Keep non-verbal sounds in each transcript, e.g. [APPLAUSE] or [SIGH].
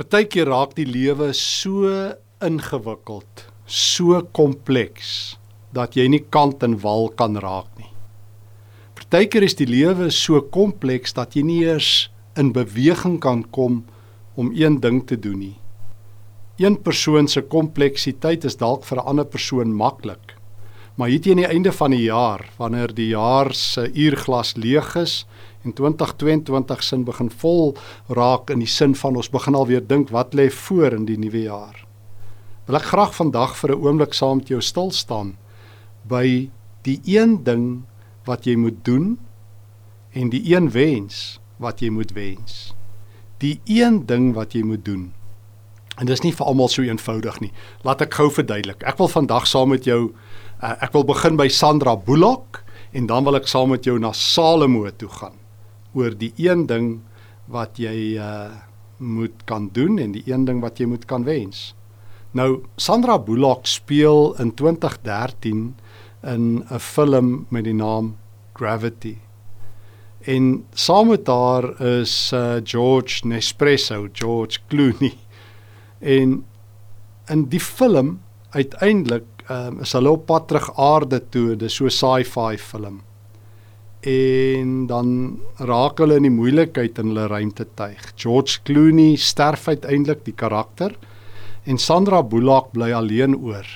Partykeer raak die lewe so ingewikkeld, so kompleks dat jy nie kant en wal kan raak nie. Partykeer is die lewe so kompleks dat jy nie eers in beweging kan kom om een ding te doen nie. Een persoon se kompleksiteit is dalk vir 'n ander persoon maklik. Maar hier teen die einde van die jaar, wanneer die jaar se uurglas leeg is en 2022 sin begin vol raak in die sin van ons begin alweer dink wat lê voor in die nuwe jaar. Wil ek graag vandag vir 'n oomblik saam met jou stil staan by die een ding wat jy moet doen en die een wens wat jy moet wens. Die een ding wat jy moet doen En dis nie vir almal so eenvoudig nie. Laat ek gou verduidelik. Ek wil vandag saam met jou uh, ek wil begin by Sandra Bullock en dan wil ek saam met jou na Salomo toe gaan oor die een ding wat jy uh moet kan doen en die een ding wat jy moet kan wens. Nou Sandra Bullock speel in 2013 in 'n film met die naam Gravity. En saam met haar is uh George Nespresso, George Clooney. En in die film uiteindelik um, is hulle op pad terug aarde toe, dis so sci-fi film. En dan raak hulle in die moeilikheid in hulle ruimtetuig. George Clooney sterf uiteindelik die karakter en Sandra Bullock bly alleen oor.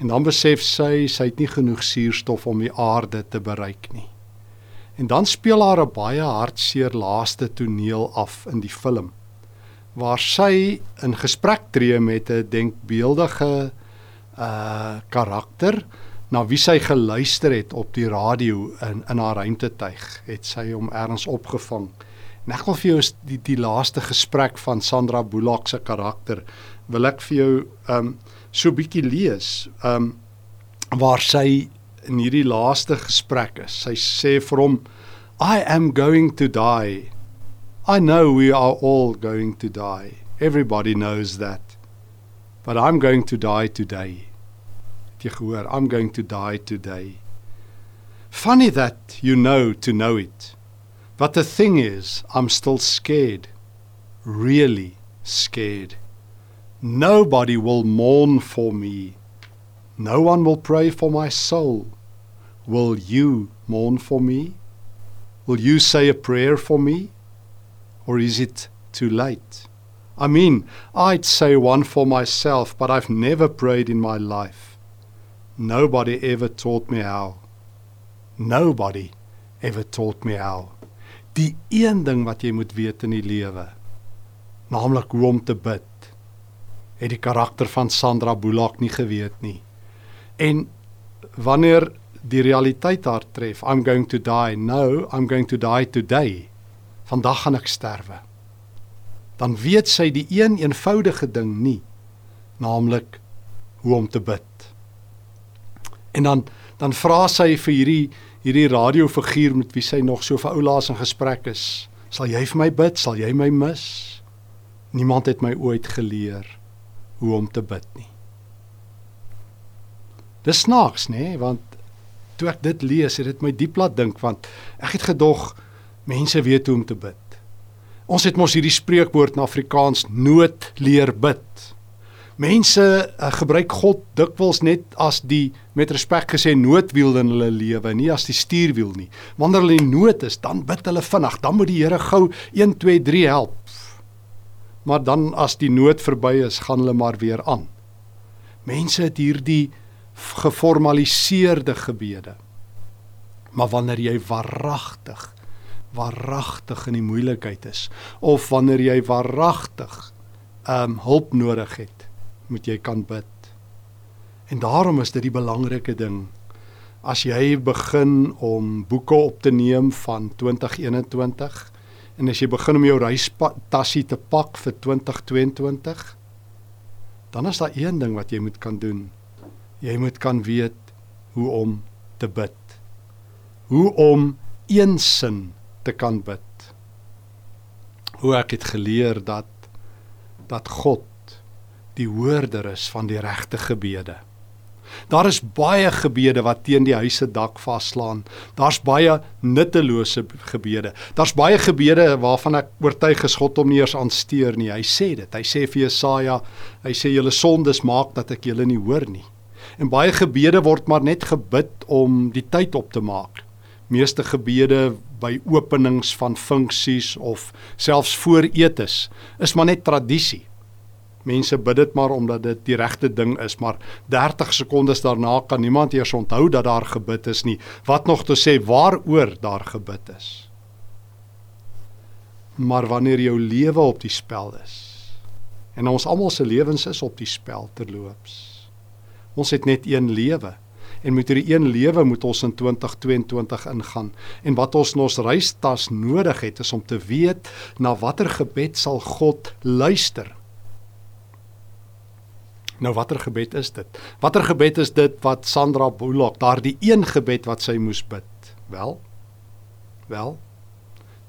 En dan besef sy sy het nie genoeg suurstof om die aarde te bereik nie. En dan speel haar 'n baie hartseer laaste toneel af in die film waar sy in gesprek tree met 'n denkbeeldige uh karakter na wie sy geluister het op die radio in in haar ruimtetuig het sy hom ergens opgevang. En ek wil vir jou die die laaste gesprek van Sandra Bullock se karakter wil ek vir jou um so bietjie lees. Um waar sy in hierdie laaste gesprek is. Sy sê vir hom I am going to die. I know we are all going to die. Everybody knows that. But I'm going to die today. Jy gehoor? I'm going to die today. Funny that you know to know it. But the thing is, I'm still scared. Really scared. Nobody will mourn for me. No one will pray for my soul. Will you mourn for me? Will you say a prayer for me? or is it too late? I mean, I'd say one for myself, but I've never prayed in my life. Nobody ever taught me how. Nobody ever taught me how. Die een ding wat jy moet weet in die lewe, naamlik hoe om te bid, het die karakter van Sandra Bullock nie geweet nie. En wanneer die realiteit haar tref, I'm going to die. No, I'm going to die today vandag gaan ek sterwe. Dan weet sy die een eenvoudige ding nie, naamlik hoe om te bid. En dan dan vra sy vir hierdie hierdie radiofiguur met wie sy nog so vir oulaas in gesprek is, sal jy vir my bid? Sal jy my mis? Niemand het my ooit geleer hoe om te bid nie. Dis snaaks, nê, want toe ek dit lees, het dit my diep laat dink want ek het gedog Mense weet hoe om te bid. Ons het mos hierdie spreekwoord in Afrikaans nood leer bid. Mense uh, gebruik God dikwels net as die met respek gesê noodwiel in hulle lewe, nie as die stuurwiel nie. Wanneer hulle in nood is, dan bid hulle vinnig, dan moet die Here gou 1 2 3 help. Maar dan as die nood verby is, gaan hulle maar weer aan. Mense het hierdie geformaliseerde gebede. Maar wanneer jy waaragtig waaragtig in die moeilikheid is of wanneer jy waaragtig ehm um, hulp nodig het, moet jy kan bid. En daarom is dit die belangrike ding. As jy begin om boeke op te neem van 2021 en as jy begin om jou reistassie te pak vir 2022, dan is daar een ding wat jy moet kan doen. Jy moet kan weet hoe om te bid. Hoe om een sin te kan bid. Hoe ek het geleer dat dat God die hoorder is van die regte gebede. Daar is baie gebede wat teen die huise dak vaslaan. Daar's baie nuttelose gebede. Daar's baie gebede waarvan ek oortuig is God hom nie eers aansteer nie. Hy sê dit. Hy sê vir Jesaja, hy sê julle sondes maak dat ek julle nie hoor nie. En baie gebede word maar net gebid om die tyd op te maak. Meeste gebede by openings van funksies of selfs voor etes is maar net tradisie. Mense bid dit maar omdat dit die regte ding is, maar 30 sekondes daarna kan niemand eers onthou dat daar gebid is nie. Wat nog te sê waaroor daar gebid is. Maar wanneer jou lewe op die spel is en ons almal se lewens is op die spel terloops. Ons het net een lewe en met hierdie een lewe moet ons in 2022 ingaan. En wat ons in ons reistas nodig het is om te weet na watter gebed sal God luister Nou watter gebed is dit? Watter gebed is dit wat Sandra Bullock daardie een gebed wat sy moes bid? Wel? Wel?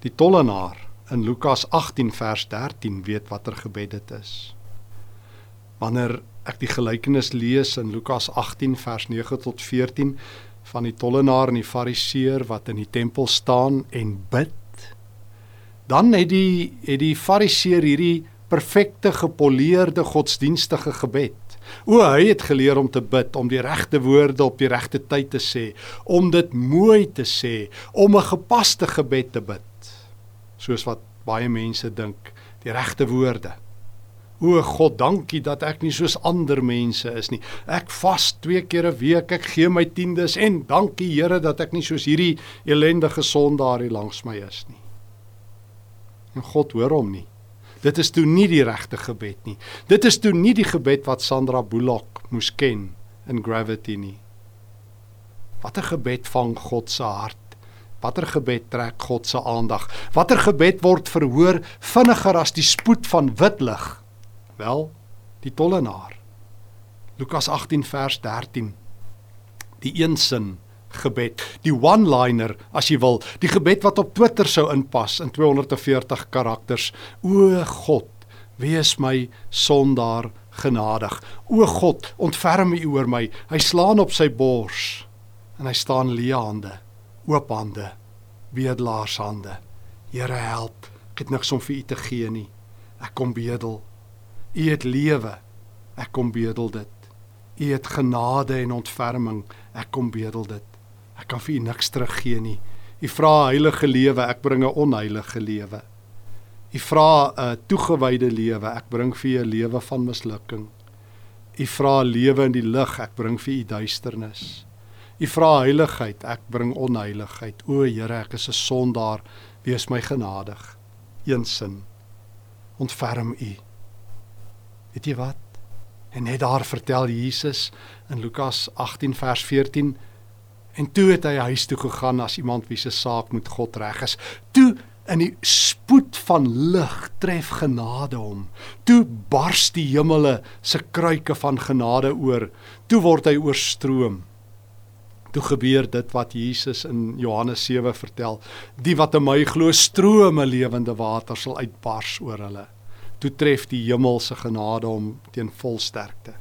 Die tollenaar in Lukas 18 vers 13 weet watter gebed dit is. Wanneer ek die gelykenis lees in Lukas 18 vers 9 tot 14 van die tollenaar en die fariseer wat in die tempel staan en bid, dan het die het die fariseer hierdie perfekte gepoleerde godsdienstige gebed. O, hy het geleer om te bid, om die regte woorde op die regte tyd te sê, om dit mooi te sê, om 'n gepaste gebed te bid. Soos wat baie mense dink, die regte woorde. O God, dankie dat ek nie soos ander mense is nie. Ek vas twee keer 'n week, ek gee my tiendes en dankie Here dat ek nie soos hierdie ellendige sondaar hier langs my is nie. En God hoor hom nie. Dit is toe nie die regte gebed nie. Dit is toe nie die gebed wat Sandra Bullock moes ken in Gravity nie. Watter gebed vang God se hart? Watter gebed trek God se aandag? Watter gebed word verhoor vinniger as die spoed van wit lig? Wel, die tollenaar. Lukas 18 vers 13. Die een sin gebed, die one-liner as jy wil, die gebed wat op Twitter sou inpas in 240 karakters. O God, wees my sondaar genadig. O God, ontferm U oor my. Hy slaan op sy bors en hy staan leë hande, oop hande, bedelaars hande. Here help, ek het niks om vir U te gee nie. Ek kom bedel. U het lewe. Ek kom bedel dit. U het genade en ontferming. Ek kom bedel dit. Ek kan vir u niks teruggee nie. U vra 'n heilige lewe, ek bring 'n onheilige lewe. U vra 'n toegewyde lewe, ek bring vir u 'n lewe van mislukking. U vra lewe in die lig, ek bring vir u duisternis. U vra heiligheid, ek bring onheiligheid. O Here, ek is 'n sondaar, wees my genadig. Eensin. Ontferm u. Weet jy wat? En net daar vertel Jesus in Lukas 18 vers 14 En toe het hy huis toe gegaan as iemand wie se saak met God reg is. Toe in die spoed van lig tref genade hom. Toe bars die hemele se kruike van genade oor. Toe word hy oorstroom. Toe gebeur dit wat Jesus in Johannes 7 vertel: Die wat in my glo, strome lewende water sal uitbars oor hulle. Toe tref die hemelse genade hom teen volsterkte.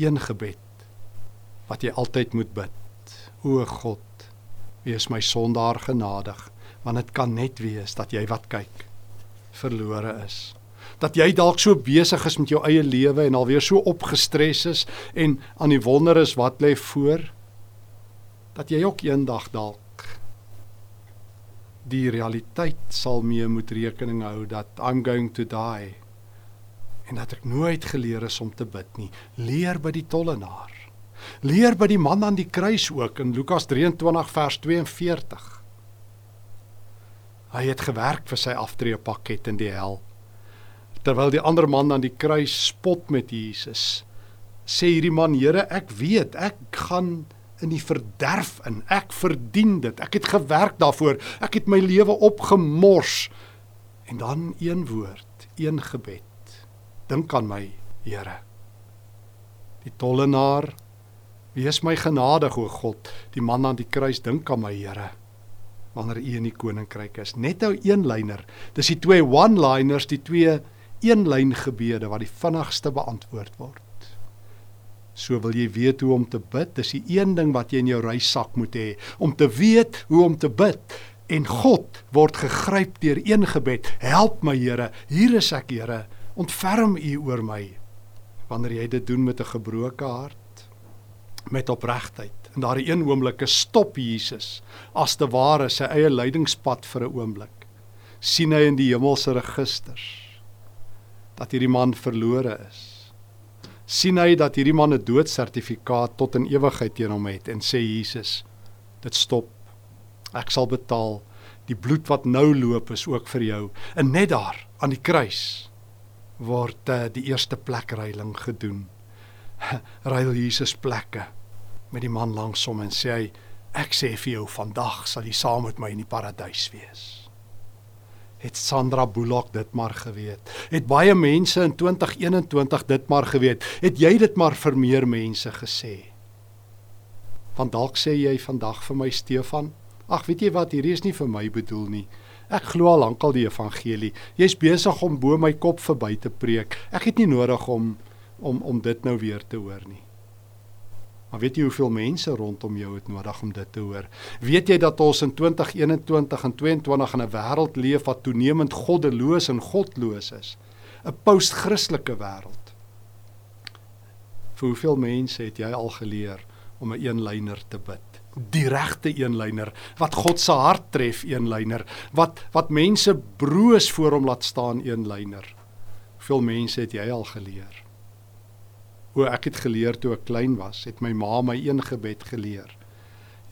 Een gebed wat jy altyd moet bid. O God, wees my sondaar genadig, want dit kan net wees dat jy wat kyk verlore is. Dat jy dalk so besig is met jou eie lewe en alweer so opgestres is en aan die wonder is wat lê voor dat jy ook eendag dalk die realiteit sal mee moet rekening hou dat I'm going to die en dat ek nooit geleer is om te bid nie. Leer by die tollenaar Leer by die man aan die kruis ook in Lukas 23 vers 42. Hy het gewerk vir sy aftreepakket in die hel. Terwyl die ander man aan die kruis spot met Jesus, sê hierdie man: "Here, ek weet, ek gaan in die verderf in. Ek verdien dit. Ek het gewerk daarvoor. Ek het my lewe opgemors." En dan een woord, een gebed. Dink aan my, Here. Die tollenaar Wees my genadig o God, die man aan die kruis dink aan my Here wanneer u in die koninkryk is. Net nou een lyner. Dis die twee one-liners, die twee een lyn gebede wat die vinnigste beantwoord word. So wil jy weet hoe om te bid. Dis die een ding wat jy in jou reissak moet hê, om te weet hoe om te bid. En God word gegryp deur een gebed. Help my Here, hier is ek Here. Ontferm U oor my. Wanneer jy dit doen met 'n gebroke hart, met opregtheid. In daardie een oomblik stop Jesus as te ware sy eie lydingspad vir 'n oomblik. sien hy in die hemelse registers dat hierdie man verlore is. sien hy dat hierdie man 'n doodsertifikaat tot in ewigheid teen hom het en sê Jesus, dit stop. Ek sal betaal. Die bloed wat nou loop is ook vir jou. En net daar aan die kruis word uh, die eerste plekreiling gedoen. [LAUGHS] Ruil Jesus plekke met die man langs hom en sê hy ek sê vir jou vandag sal jy saam met my in die paradys wees. Het Sandra Bullock dit maar geweet. Het baie mense in 2021 dit maar geweet. Het jy dit maar vir meer mense gesê? Want dalk sê jy vandag vir my Stefan, ag weet jy wat, hierdie is nie vir my bedoel nie. Ek glo al lankal die evangelie. Jy's besig om bo my kop verby te preek. Ek het nie nodig om om om dit nou weer te hoor nie. Maar weet jy hoeveel mense rondom jou het nodig om dit te hoor? Weet jy dat ons in 2021 en 22 in 'n wêreld leef wat toenemend goddeloos en godloos is? 'n Post-Christelike wêreld. Vir hoeveel mense het jy al geleer om 'n eenlyner te bid? die regte eenlyner wat God se hart tref eenlyner wat wat mense broos voor hom laat staan eenlyner. Hoeveel mense het jy al geleer? O ek het geleer toe ek klein was, het my ma my een gebed geleer.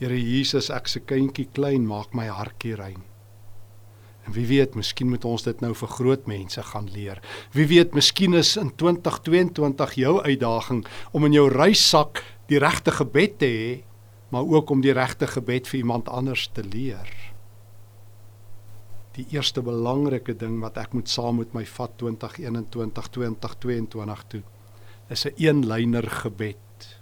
Here Jesus, ek se kindjie klein, maak my hartjie rein. En wie weet, miskien moet ons dit nou vir groot mense gaan leer. Wie weet, miskien is in 2022 jou uitdaging om in jou reissak die regte gebed te hê maar ook om die regte gebed vir iemand anders te leer. Die eerste belangrike ding wat ek moet saam met my vat 2021 2022 toe is 'n eenlyner gebed.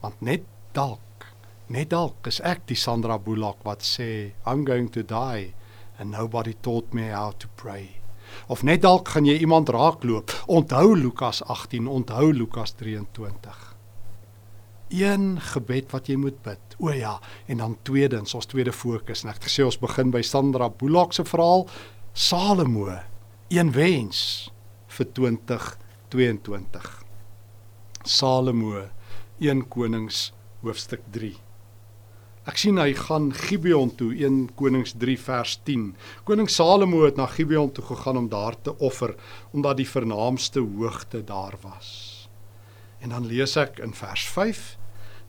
Want net dalk, net dalk is ek die Sandra Bullock wat sê I'm going to die and nobody taught me how to pray. Of net dalk gaan jy iemand raakloop. Onthou Lukas 18, onthou Lukas 23 een gebed wat jy moet bid. O ja, en dan tweedens, ons tweede fokus. En ek het gesê ons begin by Sandra Bullock se verhaal Salomo, een wens vir 2022. Salomo, 1 Konings hoofstuk 3. Ek sien hy gaan Gibeon toe, 1 Konings 3 vers 10. Koning Salomo het na Gibeon toe gegaan om daar te offer omdat die vernaamste hoogte daar was. En dan lees ek in vers 5: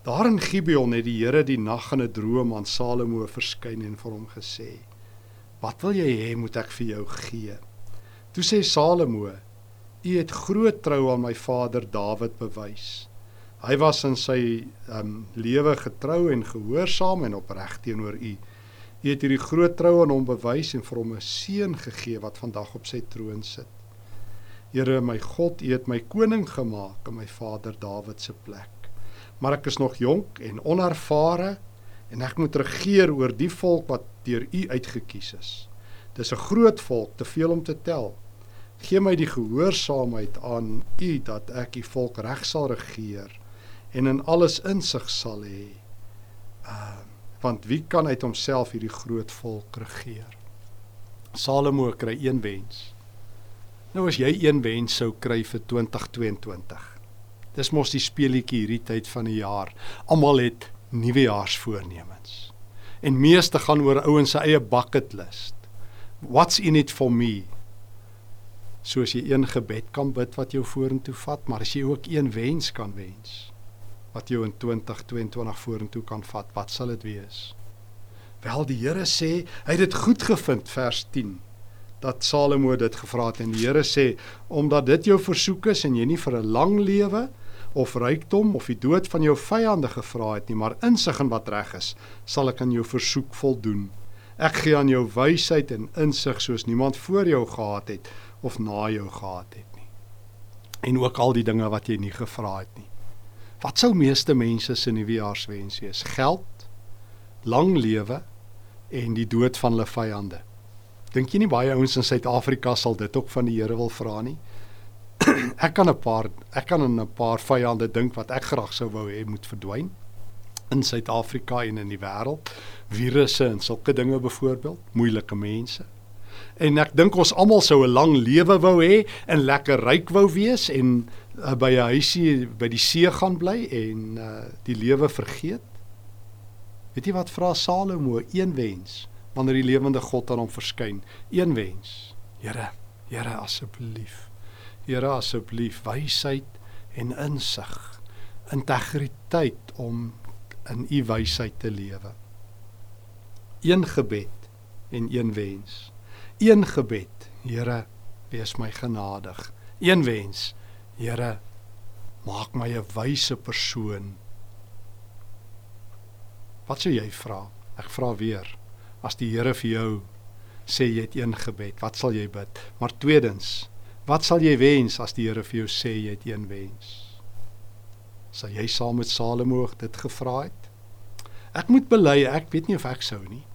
Daar in Gibeon het die Here die nag in 'n droom aan Salomo verskyn en vir hom gesê: "Wat wil jy hê moet ek vir jou gee?" Toe sê Salomo: "U het groot trou aan my vader Dawid bewys. Hy was in sy um, lewe getrou en gehoorsaam en opreg teenoor u. U het hierdie groot trou aan hom bewys en vir hom 'n seun gegee wat vandag op sy troon sit." Here my God, U het my koning gemaak in my vader Dawid se plek. Maar ek is nog jonk en onervare en ek moet regeer oor die volk wat deur U uitgekies is. Dis 'n groot volk, te veel om te tel. Gee my die gehoorsaamheid aan U dat ek U volk reg sal regeer en in alles insig sal hê. Uh want wie kan uit homself hierdie groot volk regeer? Salomo kry een wens. Nou as jy een wens sou kry vir 2022. Dis mos die speelietjie hierdie tyd van die jaar. Almal het nuwejaarsvoornemens. En meeste gaan oor ouens se eie bucket list. What's in it for me? Soos jy een gebed kan bid wat jou vorentoe vat, maar as jy ook een wens kan wens wat jou in 2022 vorentoe kan vat, wat sal dit wees? Wel die Here sê, hy het dit goed gevind vers 10 dat Salomo dit gevra het en die Here sê omdat dit jou versoek is en jy nie vir 'n lang lewe of rykdom of die dood van jou vyande gevra het nie maar insig in wat reg is sal ek aan jou versoek voldoen ek gee aan jou wysheid en insig soos niemand voor jou gehad het of na jou gehad het nie en ook al die dinge wat jy nie gevra het nie wat sou meeste mense se nuwejaarswens wees geld lang lewe en die dood van hulle vyande Dink jy nie baie ouens in Suid-Afrika sal dit ook van die Here wil vra nie? [CLEARS THROAT] ek kan 'n paar ek kan aan 'n paar vyande dink wat ek graag sou wou hê moet verdwyn in Suid-Afrika en in die wêreld. Virusse en sulke dinge byvoorbeeld, moeilike mense. En ek dink ons almal sou 'n lang lewe wou hê en lekker ryk wou wees en uh, by 'n huisie by die see gaan bly en uh, die lewe vergeet. Weet jy wat vra Salomo? Een wens wanneer die lewende God aan hom verskyn. Een wens. Here, Here asseblief. Here asseblief wysheid en insig, integriteit om in u wysheid te lewe. Een gebed en een wens. Een gebed, Here, wees my genadig. Een wens, Here, maak my 'n wyse persoon. Wat sou jy vra? Ek vra weer. As die Here vir jou sê jy het een gebed, wat sal jy bid? Maar tweedens, wat sal jy wens as die Here vir jou sê jy het een wens? Sal jy saam met Salomo dit gevra het? Ek moet bely, ek weet nie of ek sou nie.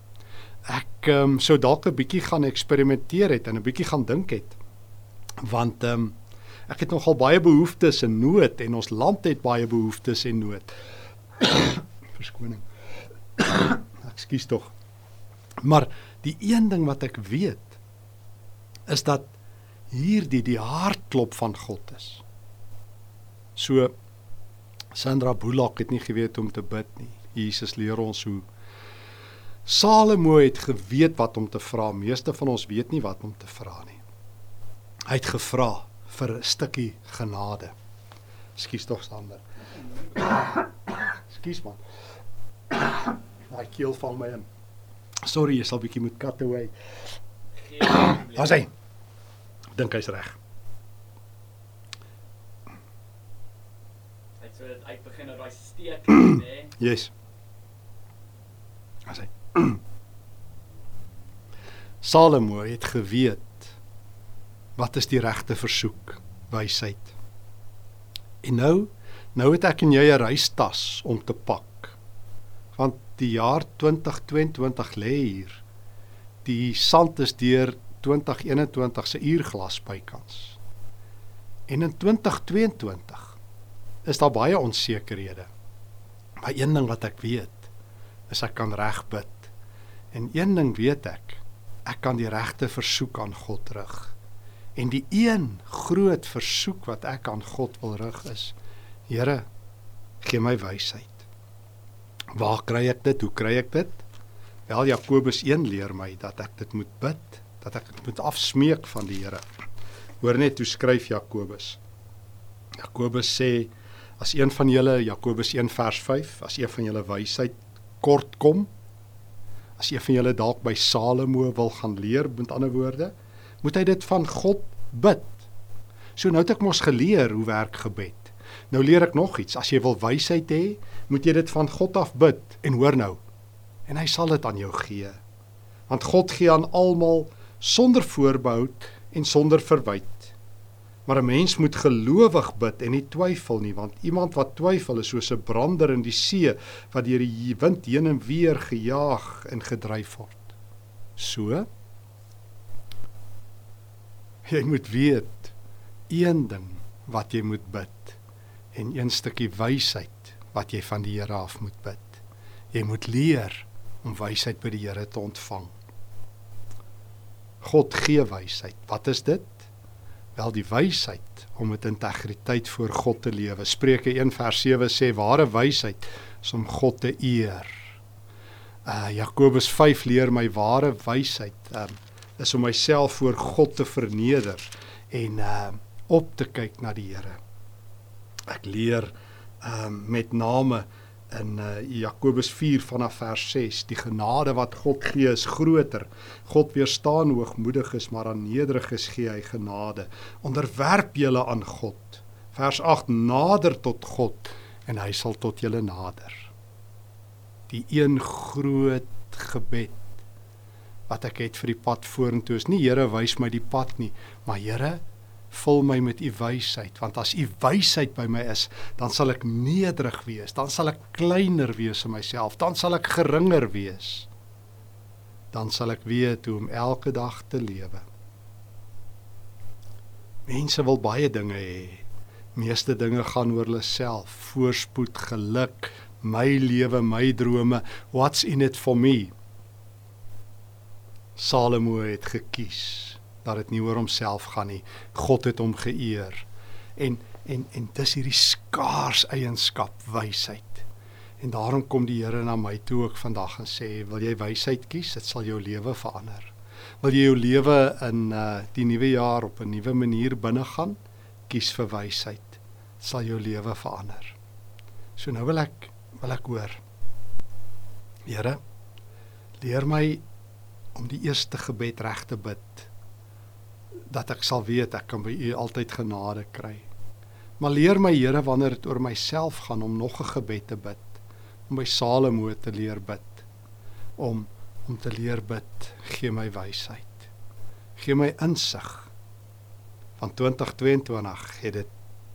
Ek um, sou dalk 'n bietjie gaan eksperimenteer het en 'n bietjie gaan dink het. Want um, ek het nogal baie behoeftes en nood en ons land het baie behoeftes en nood. [COUGHS] Verskoning. [COUGHS] Ekskuus tog. Maar die een ding wat ek weet is dat hierdie die hartklop van God is. So Sandra Bullock het nie geweet om te bid nie. Jesus leer ons hoe Salomo het geweet wat om te vra. Meeste van ons weet nie wat om te vra nie. Hy het gevra vir 'n stukkie genade. Ekskuus tog Sander. Ekskuus man. My keel val my in. Sorry, jy sal bietjie moet cut away. Waar is hy? Dink hy's reg. Hy het so dit uitbegin op daai steek, nê? [CLEARS THROAT] Yes. [CLEARS THROAT] Salomo het geweet wat is die regte versoek, wysheid. En nou, nou het ek en jy 'n reistas om te pak. Want die jaar 2022 lê hier. Die sand is deur 2021 se uurglas bykans. En in 2022 is daar baie onsekerhede. Maar een ding wat ek weet, is ek kan reg bid. En een ding weet ek, ek kan die regte versoek aan God rig. En die een groot versoek wat ek aan God wil rig is: Here, gee my wysheid. Waar kry ek dit? Hoe kry ek dit? Wel Jakobus 1 leer my dat ek dit moet bid, dat ek dit moet afsmeek van die Here. Hoor net hoe skryf Jakobus. Jakobus sê as een van julle Jakobus 1 vers 5, as een van julle wysheid kort kom, as een van julle dalk by Salomo wil gaan leer, met ander woorde, moet hy dit van God bid. So nou het ek mos geleer hoe werk gebed. Nou leer ek nog iets. As jy wil wysheid hê, moet jy dit van God af bid en hoor nou. En hy sal dit aan jou gee. Want God gee aan almal sonder voorbehou en sonder verwyte. Maar 'n mens moet gelowig bid en nie twyfel nie, want iemand wat twyfel is soos 'n brander in die see wat deur die wind heen en weer gejaag en gedryf word. So jy moet weet een ding wat jy moet bid en een stukkie wysheid wat jy van die Here af moet bid. Jy moet leer om wysheid by die Here te ontvang. God gee wysheid. Wat is dit? Wel die wysheid om met integriteit voor God te lewe. Spreuke 1 vers 7 sê ware wysheid is om God te eer. Uh Jakobus 5 leer my ware wysheid um, is om myself voor God te verneder en uh op te kyk na die Here. Ek leer um met name in uh, Jakobus 4 vanaf vers 6 die genade wat God gee is groter. God weerstaan hoogmoediges, maar aan nederiges gee hy genade. Onderwerp julle aan God. Vers 8 nader tot God en hy sal tot julle nader. Die een groot gebed wat ek het vir die pad vorentoe is nie Here wys my die pad nie, maar Here vul my met u wysheid want as u wysheid by my is dan sal ek nederig wees dan sal ek kleiner wees in myself dan sal ek geringer wees. Dan sal ek weet hoe om elke dag te lewe. Mense wil baie dinge hê. Meeste dinge gaan oor hulle self, voorspoed, geluk, my lewe, my drome, what's in it for me? Salomo het gekies dat dit nie oor homself gaan nie. God het hom geëer. En en en dis hierdie skaars eienskap wysheid. En daarom kom die Here na my toe ook vandag en sê, "Wil jy wysheid kies? Dit sal jou lewe verander." Wil jy jou lewe in uh die nuwe jaar op 'n nuwe manier binnegaan? Kies vir wysheid. Dit sal jou lewe verander. So nou wil ek wil ek hoor. Here, leer my om die eerste gebed reg te bid dat ek sal weet ek kan by U altyd genade kry. Maar leer my Here wanneer dit oor myself gaan om nog 'n gebed te bid, om by Salomo te leer bid, om om te leer bid, gee my wysheid. Gee my insig. Van 2022 het dit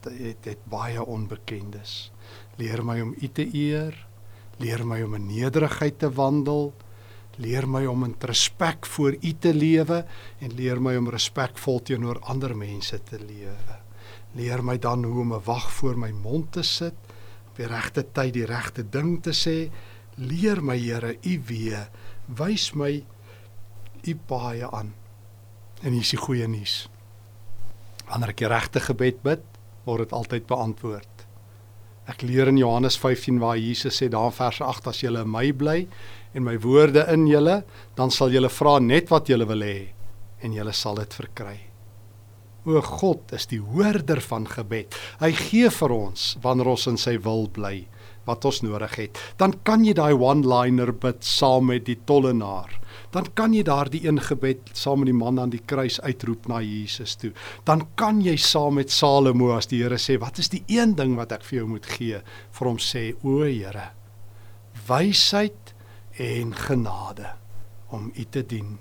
het, het baie onbekendes. Leer my om U te eer, leer my om in nederigheid te wandel, leer my om in respek voor U te lewe en leer my om respekvol teenoor ander mense te lewe. Leer my dan hoe om 'n wag voor my mond te sit, op die regte tyd die regte ding te sê. Leer my Here, U weet, wys my U paai aan. En hier is die goeie nuus. Wanneer ek die regte gebed bid, word dit altyd beantwoord. Ek leer in Johannes 15 waar Jesus sê daar in vers 8 as julle in my bly en my woorde in julle, dan sal julle vra net wat julle wil hê en julle sal dit verkry. O God is die hoorder van gebed. Hy gee vir ons wanneer ons in sy wil bly wat ons nodig het. Dan kan jy daai one-liner bid saam met die tollenaar. Dan kan jy daardie een gebed saam met die man aan die kruis uitroep na Jesus toe. Dan kan jy saam met Salomo as die Here sê, "Wat is die een ding wat ek vir jou moet gee?" vir hom sê, "O Here, wysheid en genade om U te dien."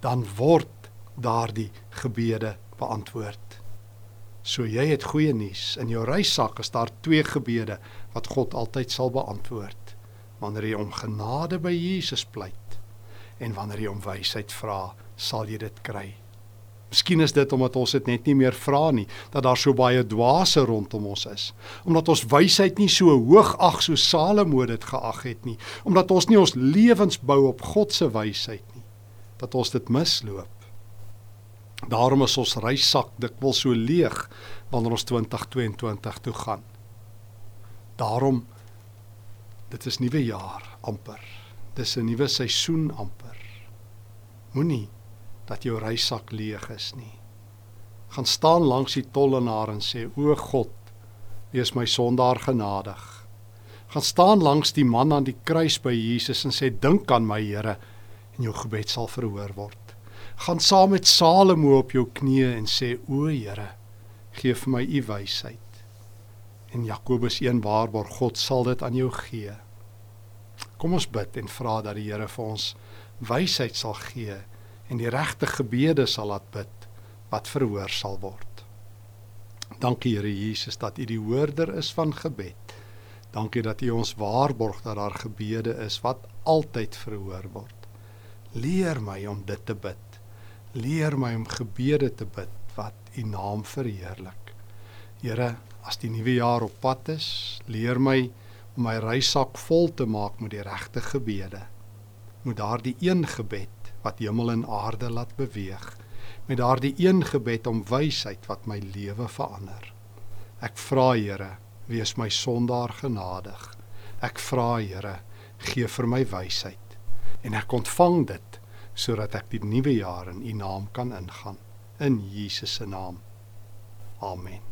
Dan word daardie gebede beantwoord. So jy het goeie nuus. In jou reissak is daar twee gebede wat God altyd sal beantwoord. Wanneer jy om genade by Jesus pleit en wanneer jy om wysheid vra, sal jy dit kry. Miskien is dit omdat ons dit net nie meer vra nie, dat daar so baie dwaase rondom ons is. Omdat ons wysheid nie so hoog ag so Salomo dit geag het nie, omdat ons nie ons lewens bou op God se wysheid nie, dat ons dit misloop. Daarom is ons reissak dikwels so leeg wanneer ons 2022 toe gaan. Daarom dit is nuwe jaar amper. Dis 'n nuwe seisoen amper. Moenie dat jou reissak leeg is nie. Gaan staan langs die tollenaar en sê: "O God, wees my sondaar genadig." Gaan staan langs die man aan die kruis by Jesus en sê: "Dink aan my Here en jou gebed sal verhoor word." gaan saam met Salomo op jou knieë en sê o Here gee vir my u wysheid en Jakobus 1 waarborg God sal dit aan jou gee kom ons bid en vra dat die Here vir ons wysheid sal gee en die regte gebede sal laat bid wat verhoor sal word dankie Here Jesus dat u die hoorder is van gebed dankie dat u ons waarborg dat daar gebede is wat altyd verhoor word leer my om dit te bid leer my om gebede te bid wat U naam verheerlik. Here, as die nuwe jaar op pad is, leer my om my reissak vol te maak met die regte gebede. Met daardie een gebed wat hemel en aarde laat beweeg, met daardie een gebed om wysheid wat my lewe verander. Ek vra Here, wees my sondaar genadig. Ek vra Here, gee vir my wysheid en ek ontvang dit sodat ek die nuwe jaar in u naam kan ingaan in Jesus se naam. Amen.